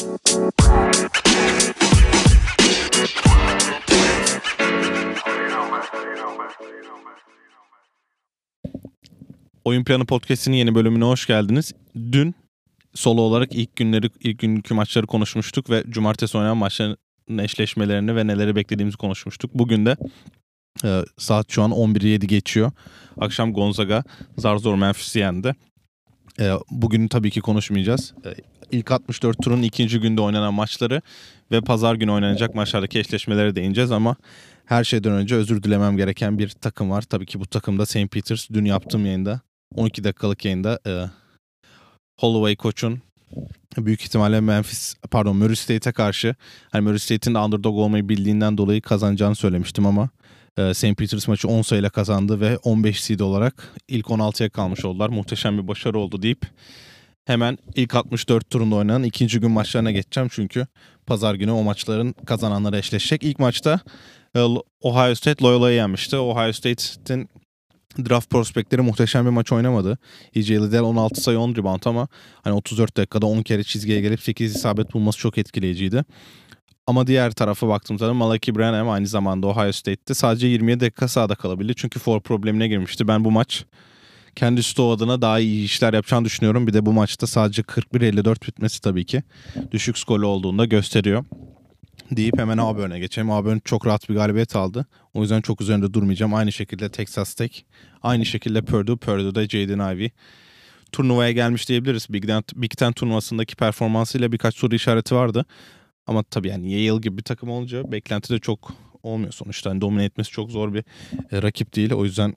Oyun Planı Podcast'inin yeni bölümüne hoş geldiniz. Dün solo olarak ilk günleri, ilk günkü maçları konuşmuştuk ve cumartesi oynanan maçların eşleşmelerini ve neleri beklediğimizi konuşmuştuk. Bugün de e, saat şu an 11.07 geçiyor. Akşam Gonzaga zar zor Memphis'i yendi. E, bugün tabii ki konuşmayacağız. E, ilk 64 turun ikinci günde oynanan maçları ve pazar günü oynanacak maçlardaki eşleşmelere değineceğiz ama her şeyden önce özür dilemem gereken bir takım var. Tabii ki bu takımda St. Peters. Dün yaptığım yayında 12 dakikalık yayında e, Holloway koçun büyük ihtimalle Memphis pardon Murray State'e karşı hani Murray State'in underdog olmayı bildiğinden dolayı kazanacağını söylemiştim ama e, St. Peters maçı 10 sayıyla kazandı ve 15 seed olarak ilk 16'ya kalmış oldular. Muhteşem bir başarı oldu deyip hemen ilk 64 turunda oynanan ikinci gün maçlarına geçeceğim çünkü pazar günü o maçların kazananları eşleşecek. İlk maçta e, Ohio State Loyola'yı yenmişti. Ohio State'in draft prospektleri muhteşem bir maç oynamadı. EJ Liddell 16 sayı 10 rebound ama hani 34 dakikada 10 kere çizgiye gelip 8 isabet bulması çok etkileyiciydi. Ama diğer tarafa baktığımızda Malaki Branham aynı zamanda Ohio State'te sadece 27 dakika sahada kalabildi. Çünkü for problemine girmişti. Ben bu maç kendi Stow adına daha iyi işler yapacağını düşünüyorum. Bir de bu maçta sadece 41-54 bitmesi tabii ki düşük skorlu olduğunda gösteriyor deyip hemen Auburn'e geçelim. Auburn çok rahat bir galibiyet aldı. O yüzden çok üzerinde durmayacağım. Aynı şekilde Texas Tech, aynı şekilde Purdue, Purdue'da Jaden Ivey turnuvaya gelmiş diyebiliriz. Big Ten, Big Ten turnuvasındaki performansıyla birkaç soru işareti vardı. Ama tabii yani Yale gibi bir takım olunca beklenti de çok olmuyor sonuçta. Yani domine etmesi çok zor bir e, rakip değil. O yüzden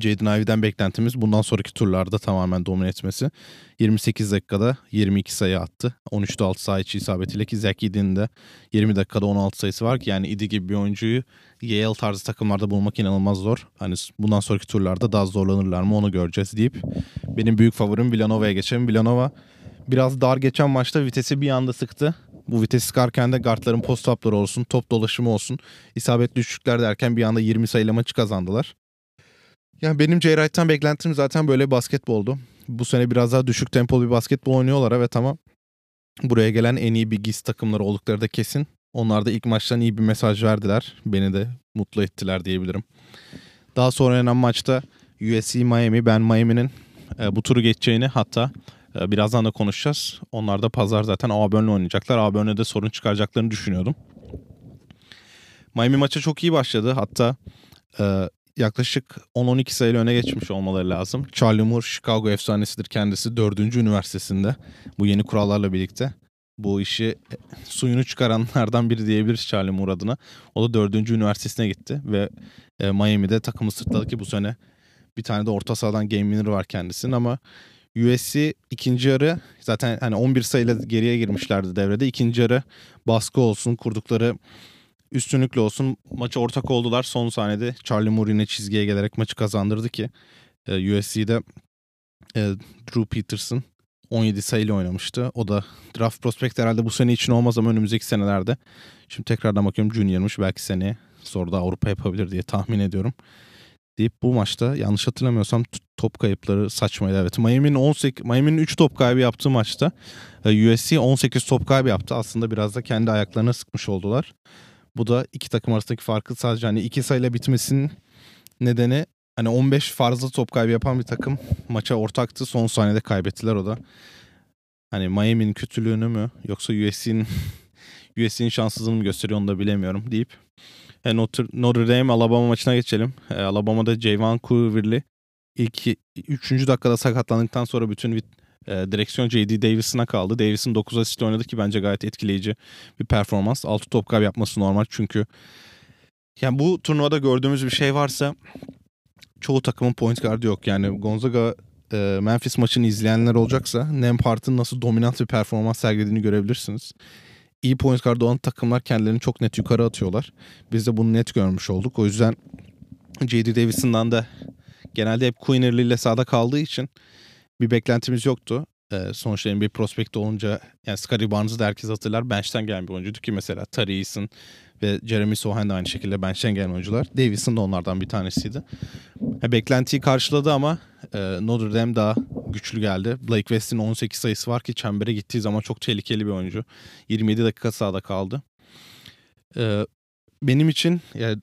Jaden Ivey'den beklentimiz bundan sonraki turlarda tamamen domine etmesi. 28 dakikada 22 sayı attı. 13'te 6 sayı içi isabetiyle ki Zach Edin'in de 20 dakikada 16 sayısı var ki yani Idi gibi bir oyuncuyu Yale tarzı takımlarda bulmak inanılmaz zor. Hani bundan sonraki turlarda daha zorlanırlar mı onu göreceğiz deyip benim büyük favorim Villanova'ya geçelim. Villanova biraz dar geçen maçta vitesi bir anda sıktı. Bu vites sıkarken de guardların post upları olsun, top dolaşımı olsun, isabetli düşüşler derken bir anda 20 sayıyla maçı kazandılar. Yani benim J. Wright'tan beklentim zaten böyle basketboldu. Bu sene biraz daha düşük tempolu bir basketbol oynuyorlar evet ama buraya gelen en iyi bir GIS takımları oldukları da kesin. Onlar da ilk maçtan iyi bir mesaj verdiler. Beni de mutlu ettiler diyebilirim. Daha sonra oynanan maçta USC Miami. Ben Miami'nin e, bu turu geçeceğini hatta e, birazdan da konuşacağız. Onlar da pazar zaten Auburn'le oynayacaklar. Auburn'e de sorun çıkaracaklarını düşünüyordum. Miami maça çok iyi başladı. Hatta e, yaklaşık 10-12 sayılı öne geçmiş olmaları lazım. Charlie Moore Chicago efsanesidir kendisi. Dördüncü üniversitesinde bu yeni kurallarla birlikte. Bu işi e, suyunu çıkaranlardan biri diyebiliriz Charlie Moore adına. O da dördüncü üniversitesine gitti ve e, Miami'de takımı sırtladı ki bu sene bir tane de orta sahadan game winner var kendisinin ama USC ikinci yarı zaten hani 11 sayıyla geriye girmişlerdi devrede. İkinci yarı baskı olsun kurdukları üstünlükle olsun maça ortak oldular. Son sahnede Charlie Moore yine çizgiye gelerek maçı kazandırdı ki e, USC'de e, Drew Peterson 17 sayıyla oynamıştı. O da draft prospect herhalde bu sene için olmaz ama önümüzdeki senelerde. Şimdi tekrardan bakıyorum junior'mış belki seneye sonra da Avrupa yapabilir diye tahmin ediyorum. Deyip bu maçta yanlış hatırlamıyorsam top kayıpları saçmaydı. Evet Miami'nin 18 Miami'nin 3 top kaybı yaptığı maçta e, USC 18 top kaybı yaptı. Aslında biraz da kendi ayaklarına sıkmış oldular. Bu da iki takım arasındaki farkı sadece hani iki sayıyla bitmesinin nedeni hani 15 fazla top kaybı yapan bir takım maça ortaktı. Son saniyede kaybettiler o da. Hani Miami'nin kötülüğünü mü yoksa USC'nin USC'nin şanssızlığını mı gösteriyor onu da bilemiyorum deyip e, Notre, Notre Dame Alabama maçına geçelim. E, Alabama'da Javon Curver'li ilk 3. dakikada sakatlandıktan sonra bütün e, direksiyon J.D. Davis'ına kaldı. Davis'in 9 asist oynadı ki bence gayet etkileyici bir performans. 6 top kaybı yapması normal çünkü yani bu turnuvada gördüğümüz bir şey varsa çoğu takımın point guard'ı yok. Yani Gonzaga e, Memphis maçını izleyenler olacaksa Nemhart'ın nasıl dominant bir performans sergilediğini görebilirsiniz. İyi point guard olan takımlar kendilerini çok net yukarı atıyorlar. Biz de bunu net görmüş olduk. O yüzden J.D. Davis'ından da genelde hep Queen ile sahada kaldığı için bir beklentimiz yoktu. Ee, sonuçta NBA prospekt olunca yani Scottie Barnes'ı da herkes hatırlar. Bench'ten gelen bir oyuncuydu ki mesela Tari Eason ve Jeremy Sohan da aynı şekilde bench'ten gelen oyuncular. Davidson da onlardan bir tanesiydi. Yani beklentiyi karşıladı ama e, Notre Dame daha güçlü geldi. Blake West'in 18 sayısı var ki çembere gittiği zaman çok tehlikeli bir oyuncu. 27 dakika sahada kaldı. E, benim için yani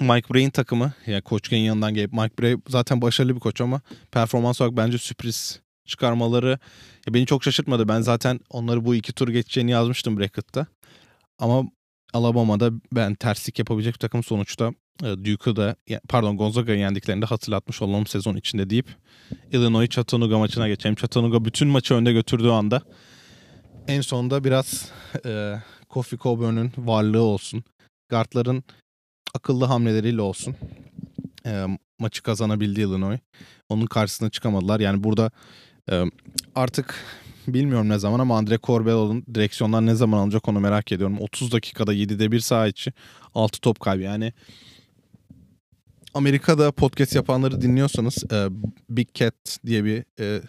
Mike Bray'in takımı yani Koç yanından gelip Mike Bray zaten başarılı bir koç ama performans olarak bence sürpriz çıkarmaları ya beni çok şaşırtmadı. Ben zaten onları bu iki tur geçeceğini yazmıştım bracket'ta. Ama Alabama'da ben terslik yapabilecek bir takım sonuçta e, Duke'u pardon Gonzaga'yı yendiklerinde hatırlatmış olalım sezon içinde deyip Illinois Chattanooga maçına geçelim. Chattanooga bütün maçı önde götürdüğü anda en sonunda biraz e, Kofi Coburn'un varlığı olsun. Guardların akıllı hamleleriyle olsun. E, maçı kazanabildi Illinois. Onun karşısına çıkamadılar. Yani burada e, artık bilmiyorum ne zaman ama Andre Corbello'nun direksiyondan ne zaman alacak onu merak ediyorum. 30 dakikada 7'de bir saha içi 6 top kaybı. Yani Amerika'da podcast yapanları dinliyorsanız e, Big Cat diye bir e,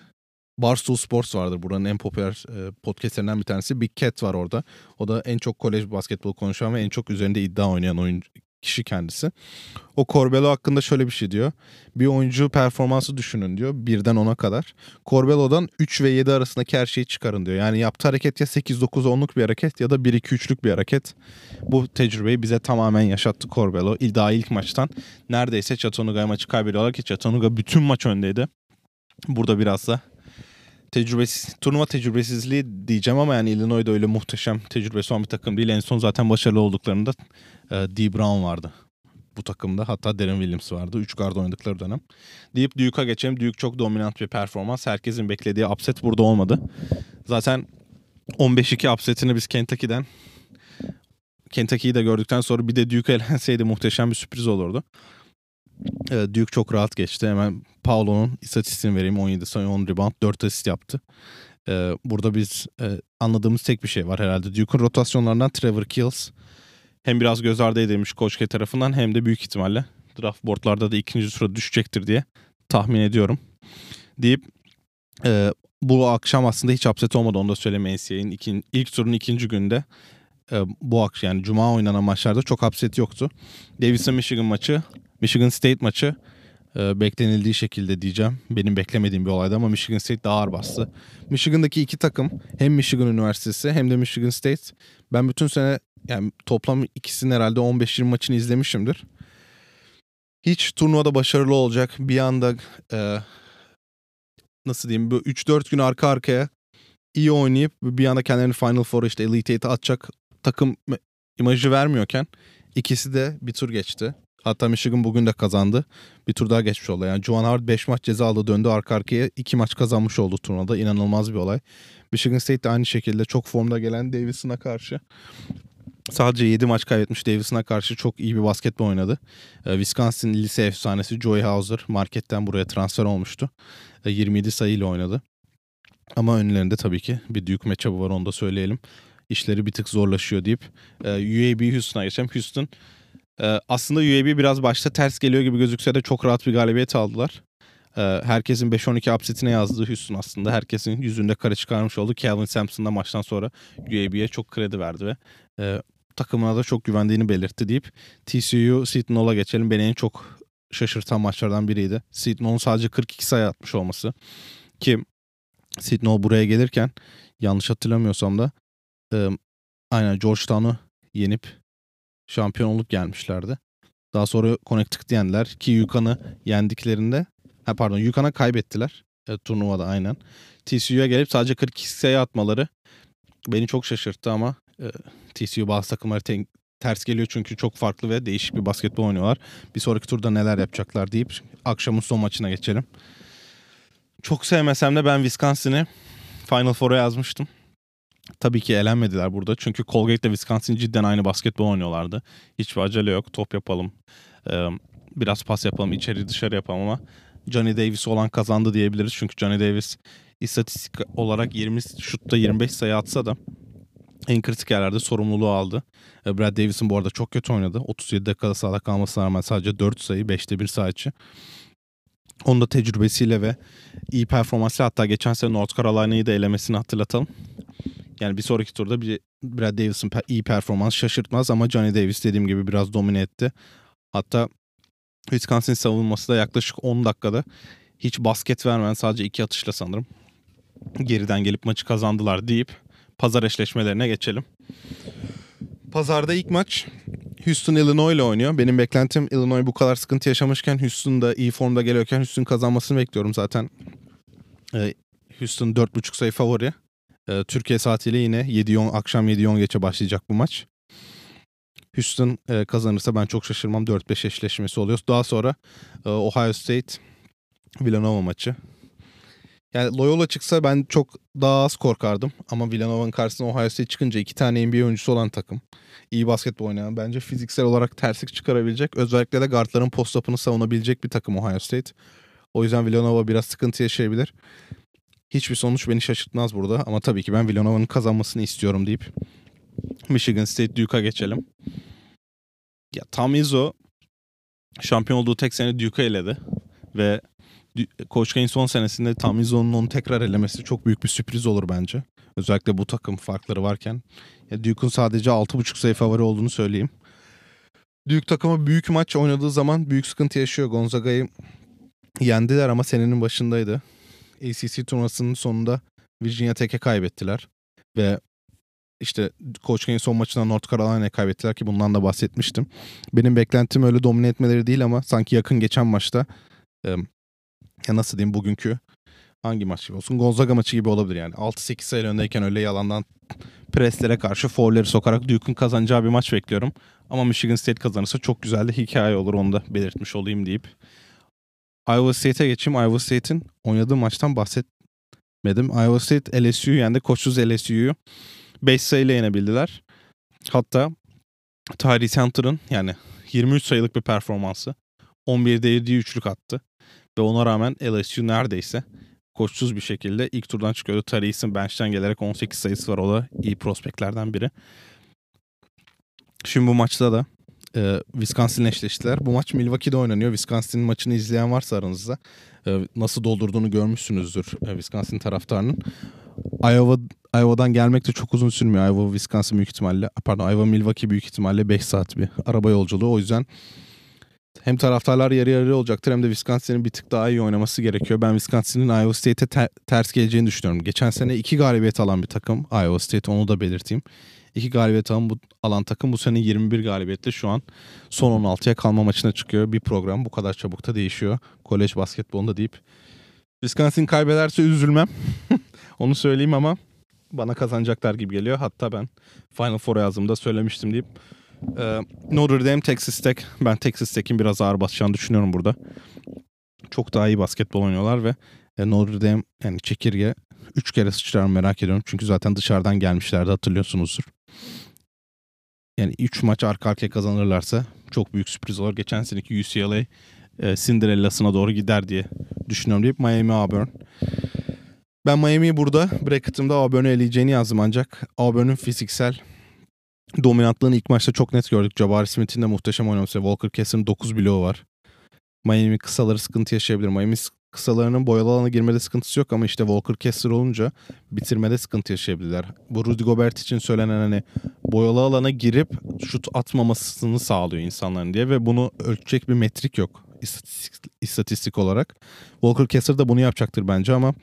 Barstool Sports vardır. Buranın en popüler e, podcastlerinden bir tanesi. Big Cat var orada. O da en çok kolej basketbol konuşan ve en çok üzerinde iddia oynayan oyuncu kişi kendisi. O Corbello hakkında şöyle bir şey diyor. Bir oyuncu performansı düşünün diyor. Birden 10'a kadar. Corbello'dan 3 ve 7 arasındaki her şeyi çıkarın diyor. Yani yaptığı hareket ya 8-9 10'luk bir hareket ya da 1-2-3'lük bir hareket. Bu tecrübeyi bize tamamen yaşattı Corbello. Daha ilk maçtan neredeyse Chattanooga maçı kaybediyorlar ki Chattanooga bütün maç öndeydi. Burada biraz da tecrübesiz, turnuva tecrübesizliği diyeceğim ama yani Illinois'da öyle muhteşem tecrübesi olan bir takım değil. En son zaten başarılı olduklarında e, D. Brown vardı bu takımda. Hatta Darren Williams vardı. Üç guard oynadıkları dönem. Deyip Duke'a geçelim. Duke çok dominant bir performans. Herkesin beklediği upset burada olmadı. Zaten 15-2 upsetini biz Kentucky'den Kentucky'yi de gördükten sonra bir de Duke elenseydi muhteşem bir sürpriz olurdu. E, Duke çok rahat geçti. Hemen Paulo'nun istatistiğini vereyim. 17 sayı 10 rebound 4 asist yaptı. Ee, burada biz e, anladığımız tek bir şey var herhalde. Duke'un rotasyonlarından Trevor Kills hem biraz göz ardı edilmiş Koç K tarafından hem de büyük ihtimalle draft boardlarda da ikinci sırada düşecektir diye tahmin ediyorum. Deyip e, bu akşam aslında hiç upset olmadı onu da söyleyeyim NCAA'nin ilk turun ikinci günde e, bu akşam yani cuma oynanan maçlarda çok upset yoktu. Davidson Michigan maçı, Michigan State maçı e, beklenildiği şekilde diyeceğim. Benim beklemediğim bir olaydı ama Michigan State daha ağır bastı. Michigan'daki iki takım hem Michigan Üniversitesi hem de Michigan State. Ben bütün sene yani toplam ikisinin herhalde 15-20 maçını izlemişimdir. Hiç turnuvada başarılı olacak bir anda e, nasıl diyeyim bu 3-4 gün arka arkaya iyi oynayıp bir anda kendilerini Final Four işte Elite 8'e atacak takım imajı vermiyorken ikisi de bir tur geçti. Hatta Michigan bugün de kazandı. Bir tur daha geçmiş oldu. Yani Juwan Howard 5 maç ceza aldı döndü arka arkaya 2 maç kazanmış oldu turnuvada. İnanılmaz bir olay. Michigan State de aynı şekilde çok formda gelen Davison'a karşı sadece 7 maç kaybetmiş Davison'a karşı çok iyi bir basketbol oynadı. Ee, Wisconsin lise efsanesi Joey Hauser marketten buraya transfer olmuştu. 27 sayıyla oynadı. Ama önlerinde tabii ki bir Duke matchup'ı var onu da söyleyelim. İşleri bir tık zorlaşıyor deyip e, UAB Houston'a geçelim. Houston ee, aslında UAB biraz başta ters geliyor gibi gözükse de çok rahat bir galibiyet aldılar. Ee, herkesin 5-12 upsetine yazdığı Houston aslında. Herkesin yüzünde kare çıkarmış oldu. Calvin Sampson da maçtan sonra UAB'ye çok kredi verdi ve e, takımına da çok güvendiğini belirtti deyip TCU Seton geçelim. Beni en çok şaşırtan maçlardan biriydi. Seton sadece 42 sayı atmış olması. Ki Seton buraya gelirken yanlış hatırlamıyorsam da e, aynen Georgetown'u yenip şampiyon olup gelmişlerdi. Daha sonra Connecticut yendiler ki Yukan'ı yendiklerinde ha pardon Yukan'a kaybettiler e, turnuvada aynen. TCU'ya gelip sadece 42 sayı atmaları beni çok şaşırttı ama e, TCU bazı takımları te- ters geliyor çünkü çok farklı ve değişik bir basketbol oynuyorlar. Bir sonraki turda neler yapacaklar deyip akşamın son maçına geçelim. Çok sevmesem de ben Wisconsin'i Final Four'a yazmıştım. Tabii ki elenmediler burada. Çünkü Colgate ile Wisconsin cidden aynı basketbol oynuyorlardı. Hiçbir acele yok. Top yapalım. biraz pas yapalım. içeri dışarı yapalım ama Johnny Davis olan kazandı diyebiliriz. Çünkü Johnny Davis istatistik olarak 20 şutta 25 sayı atsa da en kritik yerlerde sorumluluğu aldı. Brad Davis'in bu arada çok kötü oynadı. 37 dakikada sahada kalmasına rağmen sadece 4 sayı, 5'te 1 sayı. Onun da tecrübesiyle ve iyi performansıyla hatta geçen sene North Carolina'yı da elemesini hatırlatalım. Yani bir sonraki turda bir Brad Davis'in iyi performans şaşırtmaz ama Johnny Davis dediğim gibi biraz domine etti. Hatta Wisconsin savunması da yaklaşık 10 dakikada hiç basket vermeyen sadece iki atışla sanırım geriden gelip maçı kazandılar deyip pazar eşleşmelerine geçelim. Pazarda ilk maç Houston Illinois ile oynuyor. Benim beklentim Illinois bu kadar sıkıntı yaşamışken Houston da iyi formda geliyorken Houston kazanmasını bekliyorum zaten. Ee, Houston 4.5 sayı favori. Ee, Türkiye saatiyle yine 7-10 akşam 7-10 geçe başlayacak bu maç. Houston e, kazanırsa ben çok şaşırmam. 4-5 eşleşmesi oluyor. Daha sonra e, Ohio State Villanova maçı. Yani Loyola çıksa ben çok daha az korkardım. Ama Villanova'nın karşısına Ohio State çıkınca iki tane NBA oyuncusu olan takım. iyi basketbol oynayan bence fiziksel olarak terslik çıkarabilecek. Özellikle de guardların post-up'ını savunabilecek bir takım Ohio State. O yüzden Villanova biraz sıkıntı yaşayabilir. Hiçbir sonuç beni şaşırtmaz burada. Ama tabii ki ben Villanova'nın kazanmasını istiyorum deyip Michigan State Duke'a geçelim. Ya Tam Izzo şampiyon olduğu tek sene Duke'a eledi. Ve Coach Kane son senesinde Tam Izzo'nun onu tekrar elemesi çok büyük bir sürpriz olur bence. Özellikle bu takım farkları varken. Ya Duke'un sadece 6.5 sayı favori olduğunu söyleyeyim. Duke takımı büyük maç oynadığı zaman büyük sıkıntı yaşıyor. Gonzaga'yı yendiler ama senenin başındaydı. ACC turnuvasının sonunda Virginia Tech'e kaybettiler. Ve işte Coach Kane son maçında North Carolina'ya kaybettiler ki bundan da bahsetmiştim. Benim beklentim öyle domine etmeleri değil ama sanki yakın geçen maçta ya nasıl diyeyim bugünkü hangi maç gibi olsun Gonzaga maçı gibi olabilir yani. 6-8 sayı öndeyken öyle yalandan preslere karşı foul'leri sokarak Duke'un kazanacağı bir maç bekliyorum. Ama Michigan State kazanırsa çok güzel de hikaye olur onu da belirtmiş olayım deyip. Iowa State'e geçeyim. Iowa State'in oynadığı maçtan bahsetmedim. Iowa State LSU'yu yendi. Koçsuz LSU'yu 5 sayıyla yenebildiler. Hatta Tyrese Hunter'ın yani 23 sayılık bir performansı. 11'de 7 üçlük attı. Ve ona rağmen LSU neredeyse koçsuz bir şekilde ilk turdan çıkıyordu. Taris'in bench'ten gelerek 18 sayısı var. O da iyi prospektlerden biri. Şimdi bu maçta da e, Wisconsin'le eşleştiler. Bu maç Milwaukee'de oynanıyor. Wisconsin'in maçını izleyen varsa aranızda e, nasıl doldurduğunu görmüşsünüzdür e, Wisconsin taraftarının. Iowa Iowa'dan gelmek de çok uzun sürmüyor. Iowa Wisconsin büyük ihtimalle pardon Iowa Milwaukee büyük ihtimalle 5 saat bir araba yolculuğu. O yüzden hem taraftarlar yarı yarı olacaktır hem de Wisconsin'in bir tık daha iyi oynaması gerekiyor. Ben Wisconsin'in Iowa State'e ter- ters geleceğini düşünüyorum. Geçen sene iki galibiyet alan bir takım Iowa State onu da belirteyim. İki galibiyet alan, bu, alan takım bu sene 21 galibiyetle şu an son 16'ya kalma maçına çıkıyor. Bir program bu kadar çabuk da değişiyor. Kolej basketbolunda deyip. Wisconsin kaybederse üzülmem. onu söyleyeyim ama bana kazanacaklar gibi geliyor. Hatta ben Final Four yazdığımda söylemiştim deyip ee, Notre Dame, Texas Tech. Ben Texas Tech'in biraz ağır basacağını düşünüyorum burada. Çok daha iyi basketbol oynuyorlar ve e, Notre Dame yani çekirge 3 kere sıçrar merak ediyorum. Çünkü zaten dışarıdan gelmişlerdi hatırlıyorsunuzdur. Yani 3 maç arka arkaya kazanırlarsa çok büyük sürpriz olur. Geçen seneki UCLA e, Cinderella'sına doğru gider diye düşünüyorum deyip Miami Auburn. Ben Miami'yi burada bracket'ımda Auburn'u eleyeceğini yazdım ancak Auburn'un fiziksel dominantlığını ilk maçta çok net gördük. Jabari Smith'in de muhteşem oynaması. Walker Kessler'ın 9 bloğu var. Miami kısaları sıkıntı yaşayabilir. Miami kısalarının boyalı alana girmede sıkıntısı yok ama işte Walker Kessler olunca bitirmede sıkıntı yaşayabilirler. Bu Rudy Gobert için söylenen hani boyalı alana girip şut atmamasını sağlıyor insanların diye ve bunu ölçecek bir metrik yok istatistik, istatistik olarak. Walker Kessler de bunu yapacaktır bence ama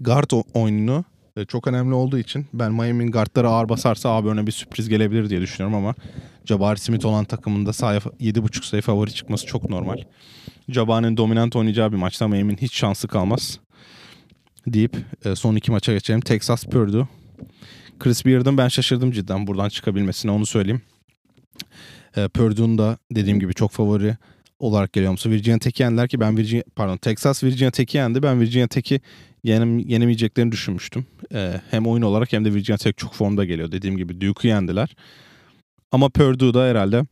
guard oyununu e, çok önemli olduğu için ben Miami'nin guardları ağır basarsa abi öne bir sürpriz gelebilir diye düşünüyorum ama Jabari Smith olan takımında sahaya 7.5 sayı favori çıkması çok normal. Jabari'nin dominant oynayacağı bir maçta Miami'nin hiç şansı kalmaz deyip e, son iki maça geçelim. Texas Purdue. Chris Beard'ın ben şaşırdım cidden buradan çıkabilmesine onu söyleyeyim. E, Purdue'un da dediğim gibi çok favori olarak geliyor musun? Virginia Tech'i yendiler ki ben Virginia pardon Texas Virginia Tech'i yendi. Ben Virginia Tech'i yenem, yenemeyeceklerini düşünmüştüm. Ee, hem oyun olarak hem de Virginia Tech çok formda geliyor. Dediğim gibi Duke'u yendiler. Ama Purdue'da herhalde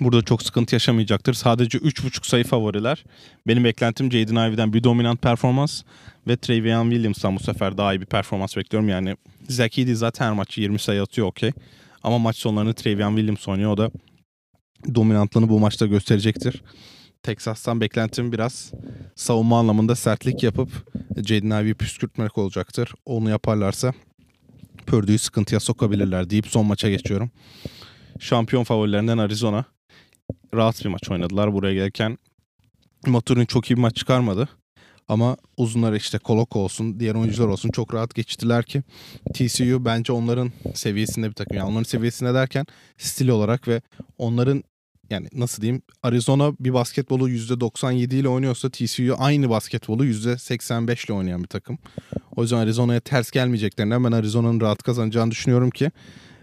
burada çok sıkıntı yaşamayacaktır. Sadece 3.5 sayı favoriler. Benim beklentim Jaden Ivey'den bir dominant performans ve Travian Williams'tan bu sefer daha iyi bir performans bekliyorum. Yani Edey zaten her maçı 20 sayı atıyor okey. Ama maç sonlarını Travian Williams oynuyor. O da dominantlığını bu maçta gösterecektir. Texas'tan beklentim biraz savunma anlamında sertlik yapıp Jaden Ivey'i püskürtmek olacaktır. Onu yaparlarsa Purdue'yu sıkıntıya sokabilirler deyip son maça geçiyorum. Şampiyon favorilerinden Arizona. Rahat bir maç oynadılar. Buraya gelirken Maturin çok iyi bir maç çıkarmadı. Ama uzunlar işte Koloko olsun, diğer oyuncular olsun çok rahat geçtiler ki TCU bence onların seviyesinde bir takım. Yani onların seviyesinde derken stil olarak ve onların yani nasıl diyeyim Arizona bir basketbolu %97 ile oynuyorsa TCU aynı basketbolu %85 ile oynayan bir takım. O yüzden Arizona'ya ters gelmeyeceklerinden ben Arizona'nın rahat kazanacağını düşünüyorum ki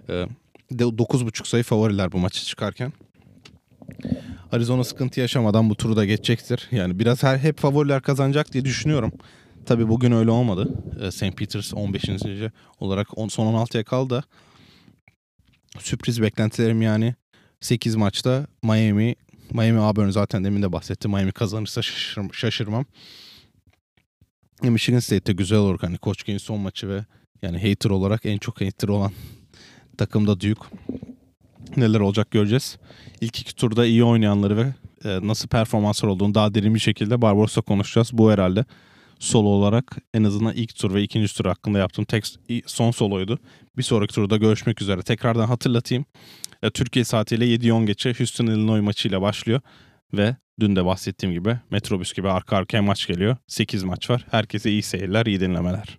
e, 9.5 sayı favoriler bu maçı çıkarken. Arizona sıkıntı yaşamadan bu turu da geçecektir. Yani biraz her hep favoriler kazanacak diye düşünüyorum. Tabi bugün öyle olmadı. E, St. Peters 15. olarak son 16'ya kaldı. Sürpriz beklentilerim yani 8 maçta Miami Miami Auburn zaten demin de bahsetti. Miami kazanırsa şaşırmam. şaşırmam. Michigan State'te güzel olur. Hani K'in son maçı ve yani hater olarak en çok hater olan takımda Duke. Neler olacak göreceğiz. İlk iki turda iyi oynayanları ve e, nasıl performanslar olduğunu daha derin bir şekilde Barbaros'la konuşacağız. Bu herhalde solo olarak en azından ilk tur ve ikinci tur hakkında yaptığım tek son soloydu. Bir sonraki turda görüşmek üzere. Tekrardan hatırlatayım. E, Türkiye saatiyle 7-10 geçe Houston Illinois maçıyla başlıyor ve dün de bahsettiğim gibi Metrobüs gibi arka arkaya maç geliyor. 8 maç var. Herkese iyi seyirler, iyi dinlemeler.